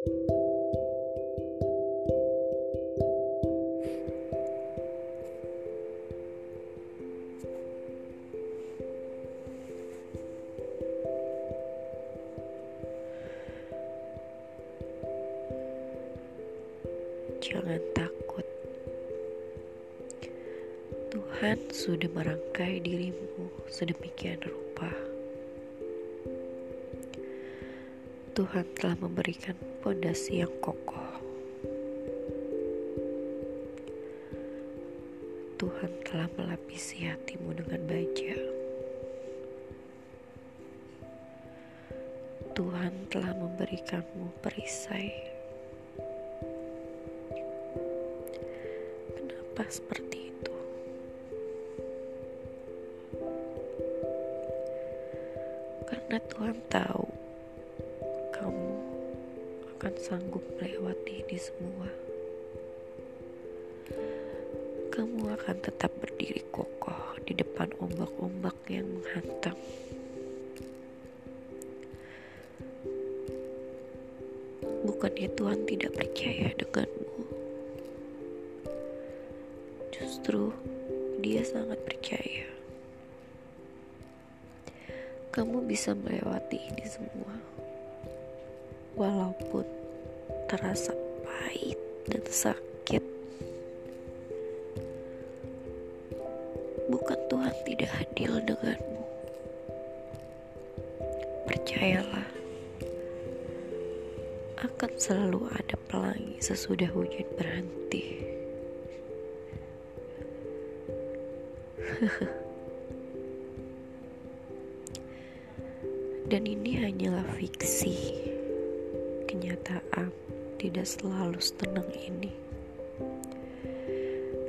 Jangan takut. Tuhan sudah merangkai dirimu sedemikian rupa. Tuhan telah memberikan pondasi yang kokoh. Tuhan telah melapisi hatimu dengan baja. Tuhan telah memberikanmu perisai Kenapa seperti itu? Karena Tuhan tahu kamu akan sanggup melewati ini semua. Kamu akan tetap berdiri kokoh di depan ombak-ombak yang menghantam. Bukannya Tuhan tidak percaya denganmu Justru dia sangat percaya kamu bisa melewati ini semua, walaupun terasa pahit dan sakit. Bukan Tuhan tidak adil denganmu. Percayalah, akan selalu ada pelangi sesudah hujan berhenti. Dan ini hanyalah fiksi. Kenyataan tidak selalu setenang ini.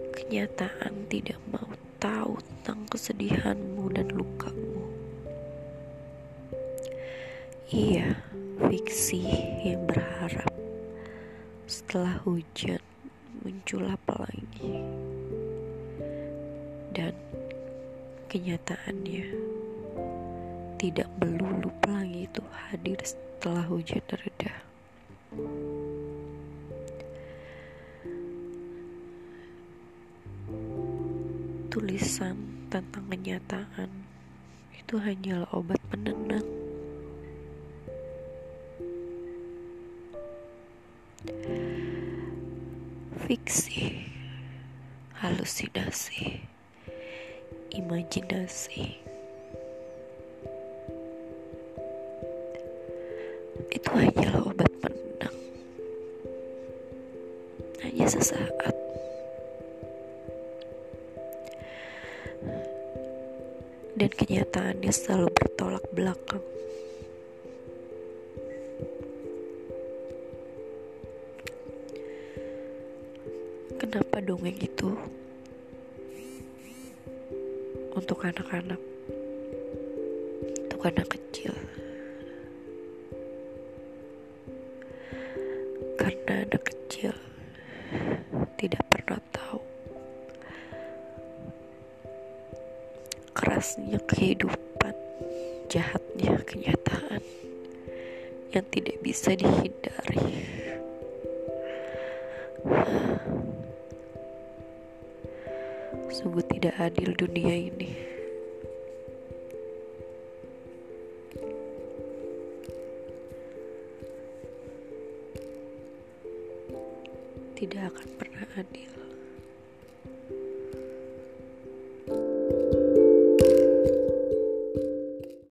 Kenyataan tidak mau tahu tentang kesedihanmu dan lukamu. Iya, fiksi yang berharap setelah hujan muncullah pelangi dan kenyataannya tidak melulu pelangi itu hadir setelah hujan reda. Tulisan tentang kenyataan itu hanyalah obat penenang. Fiksi, halusinasi imajinasi sesaat. Dan kenyataannya selalu bertolak belakang. Kenapa dongeng itu untuk anak-anak, untuk anak kecil. Karena anak kecil tidak pernah tahu kerasnya kehidupan, jahatnya kenyataan yang tidak bisa dihindari. Sungguh tidak adil dunia ini. Tidak akan pernah adil.